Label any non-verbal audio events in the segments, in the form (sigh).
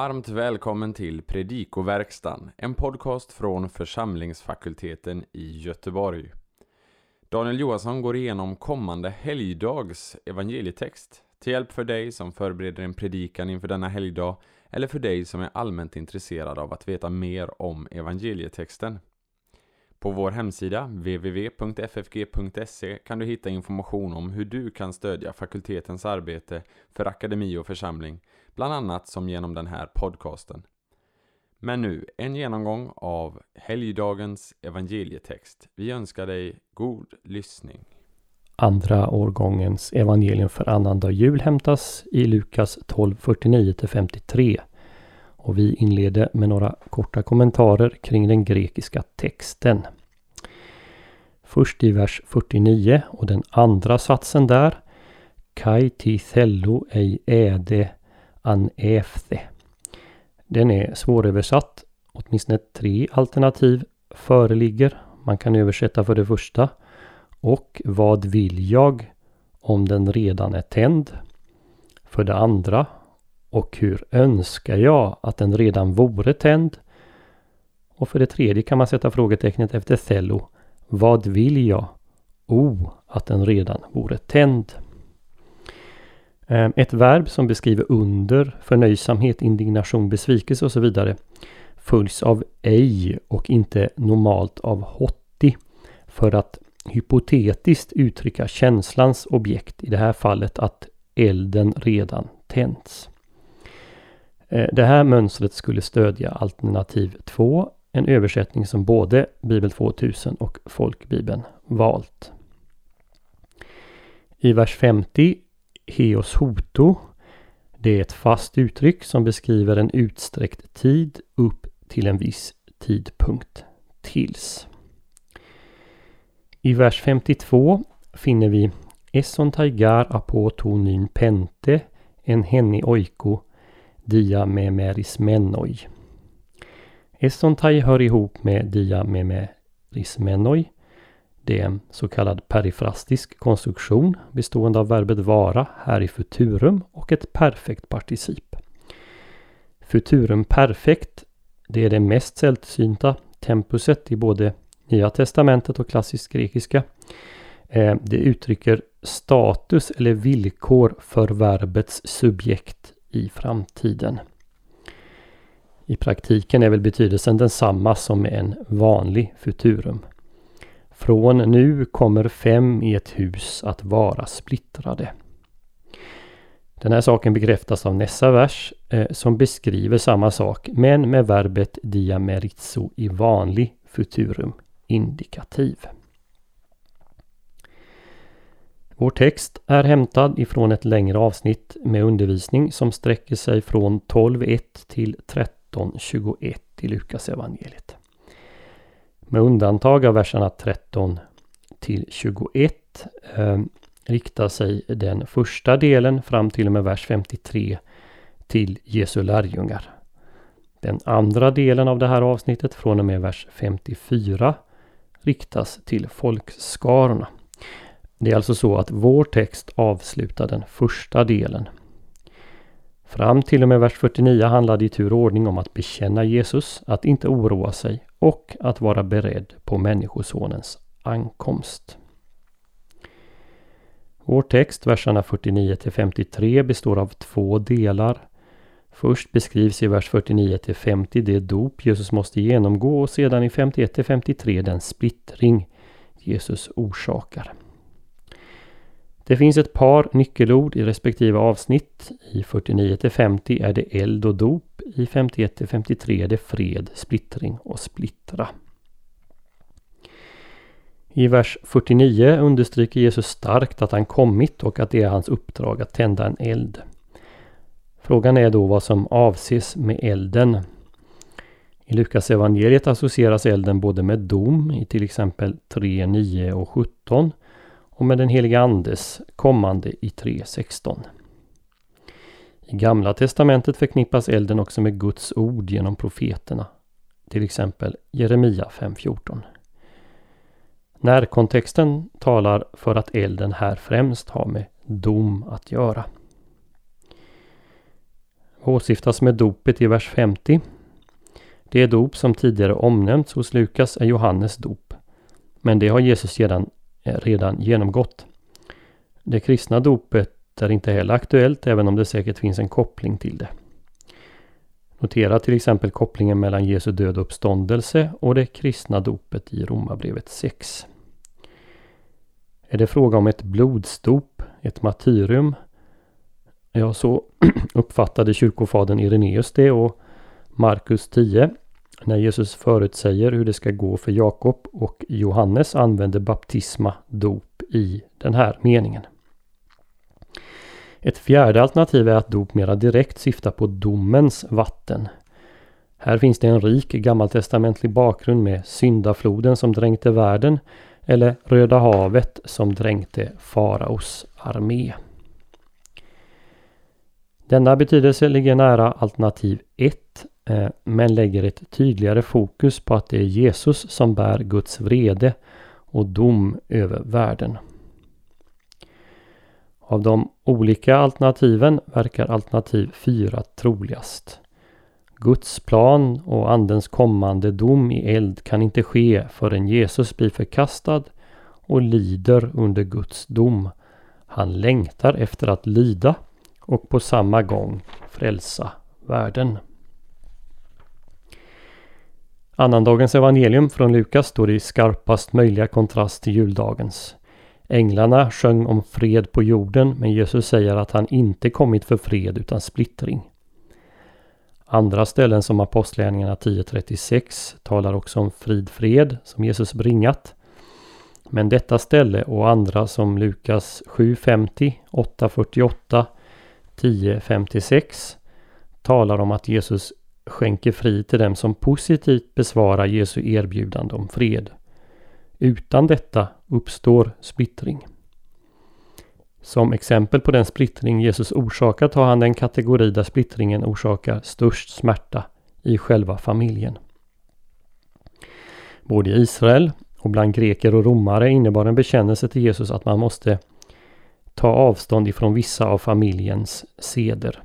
Varmt välkommen till Predikoverkstan, en podcast från församlingsfakulteten i Göteborg. Daniel Johansson går igenom kommande helgdags evangelietext till hjälp för dig som förbereder en predikan inför denna helgdag eller för dig som är allmänt intresserad av att veta mer om evangelietexten. På vår hemsida www.ffg.se kan du hitta information om hur du kan stödja fakultetens arbete för akademi och församling, bland annat som genom den här podcasten. Men nu en genomgång av helgdagens evangelietext. Vi önskar dig god lyssning. Andra årgångens evangelium för annandag jul hämtas i Lukas 12.49-53 och vi inleder med några korta kommentarer kring den grekiska texten. Först i vers 49 och den andra satsen där. Kai ti thello ei äde an efte. Den är svåröversatt. Åtminstone tre alternativ föreligger. Man kan översätta för det första. Och vad vill jag om den redan är tänd? För det andra. Och hur önskar jag att den redan vore tänd? Och för det tredje kan man sätta frågetecknet efter cello. Vad vill jag? O, oh, att den redan vore tänd. Ehm, ett verb som beskriver under, förnöjsamhet, indignation, besvikelse och så vidare följs av ej och inte normalt av hotti för att hypotetiskt uttrycka känslans objekt, i det här fallet att elden redan tänts. Eh, det här mönstret skulle stödja alternativ 2, en översättning som både Bibel 2000 och Folkbibeln valt. I vers 50 Heos hoto. Det är ett fast uttryck som beskriver en utsträckt tid upp till en viss tidpunkt. Tills. I vers 52 finner vi Esson taigar apotonin pente en henni oiko dia memeris menoi. Esontai hör ihop med dia memeris menoi det är en så kallad perifrastisk konstruktion bestående av verbet vara här i futurum och ett perfekt particip. Futurum perfekt, det är det mest sällsynta tempuset i både Nya Testamentet och klassisk grekiska. Eh, det uttrycker status eller villkor för verbets subjekt i framtiden. I praktiken är väl betydelsen densamma som med en vanlig futurum. Från nu kommer fem i ett hus att vara splittrade. Den här saken bekräftas av nästa vers eh, som beskriver samma sak men med verbet diamerizo i vanlig futurum indikativ. Vår text är hämtad ifrån ett längre avsnitt med undervisning som sträcker sig från 12.1 till 13.21 i Lukas evangeliet. Med undantag av verserna 13 till 21 eh, riktar sig den första delen fram till och med vers 53 till Jesu lärjungar. Den andra delen av det här avsnittet från och med vers 54 riktas till folkskarorna. Det är alltså så att vår text avslutar den första delen. Fram till och med vers 49 handlar det i tur och ordning om att bekänna Jesus, att inte oroa sig och att vara beredd på Människosonens ankomst. Vår text, verserna 49 till 53, består av två delar. Först beskrivs i vers 49 till 50 det dop Jesus måste genomgå och sedan i 51 till 53 den splittring Jesus orsakar. Det finns ett par nyckelord i respektive avsnitt. I 49 till 50 är det eld och dop. I 51 till 53 är det fred, splittring och splittra. I vers 49 understryker Jesus starkt att han kommit och att det är hans uppdrag att tända en eld. Frågan är då vad som avses med elden. I Lukas evangeliet associeras elden både med dom i till exempel 3, 9 och 17 och med den heliga Andes kommande i 3.16. I Gamla Testamentet förknippas elden också med Guds ord genom profeterna. Till exempel Jeremia 5.14. Närkontexten talar för att elden här främst har med dom att göra. Vad åsyftas med dopet i vers 50? Det dop som tidigare omnämnts hos Lukas är Johannes dop. Men det har Jesus sedan Eh, redan genomgått. Det kristna dopet är inte heller aktuellt även om det säkert finns en koppling till det. Notera till exempel kopplingen mellan Jesu död och uppståndelse och det kristna dopet i Romarbrevet 6. Är det fråga om ett blodsdop, ett martyrium? Ja, så (clears throat) uppfattade kyrkofadern Ireneus det och Markus 10 när Jesus förutsäger hur det ska gå för Jakob och Johannes använder baptisma, dop i den här meningen. Ett fjärde alternativ är att dop mera direkt syftar på domens vatten. Här finns det en rik gammaltestamentlig bakgrund med syndafloden som dränkte världen eller Röda havet som dränkte faraos armé. Denna betydelse ligger nära alternativ 1 Eh, men lägger ett tydligare fokus på att det är Jesus som bär Guds vrede och dom över världen. Av de olika alternativen verkar alternativ 4 troligast. Guds plan och Andens kommande dom i eld kan inte ske förrän Jesus blir förkastad och lider under Guds dom. Han längtar efter att lida och på samma gång frälsa världen. Annandagens evangelium från Lukas står i skarpast möjliga kontrast till juldagens. Änglarna sjöng om fred på jorden men Jesus säger att han inte kommit för fred utan splittring. Andra ställen som Apostlagärningarna 10.36 talar också om frid fred som Jesus bringat. Men detta ställe och andra som Lukas 7.50, 8.48, 10.56 talar om att Jesus skänker frid till dem som positivt besvarar Jesu erbjudande om fred. Utan detta uppstår splittring. Som exempel på den splittring Jesus orsakar tar han den kategori där splittringen orsakar störst smärta i själva familjen. Både i Israel och bland greker och romare innebar en bekännelse till Jesus att man måste ta avstånd ifrån vissa av familjens seder.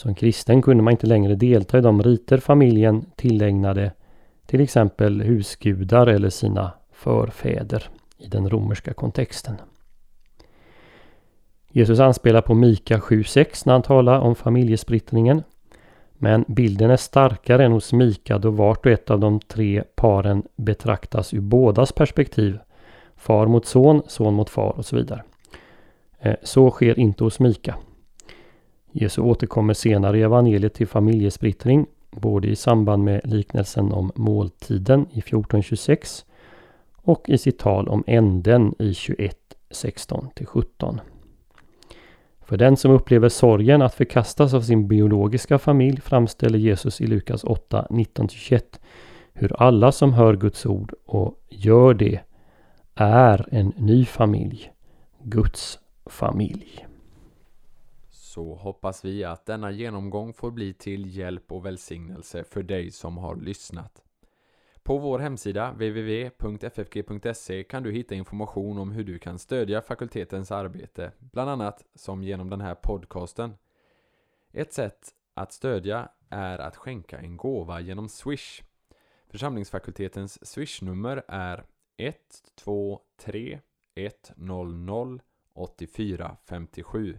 Som kristen kunde man inte längre delta i de riter familjen tillägnade till exempel husgudar eller sina förfäder i den romerska kontexten. Jesus anspelar på Mika 7.6 när han talar om familjesplittringen. Men bilden är starkare än hos Mika då vart och ett av de tre paren betraktas ur bådas perspektiv. Far mot son, son mot far och så vidare. Eh, så sker inte hos Mika. Jesus återkommer senare i evangeliet till familjesplittring, både i samband med liknelsen om måltiden i 1426 och i sitt tal om änden i 21, 16-17. För den som upplever sorgen att förkastas av sin biologiska familj framställer Jesus i Lukas 8, 19-21 hur alla som hör Guds ord och gör det är en ny familj, Guds familj. Så hoppas vi att denna genomgång får bli till hjälp och välsignelse för dig som har lyssnat. På vår hemsida www.ffg.se kan du hitta information om hur du kan stödja fakultetens arbete, bland annat som genom den här podcasten. Ett sätt att stödja är att skänka en gåva genom Swish. Församlingsfakultetens Swish-nummer är 123 100 8457.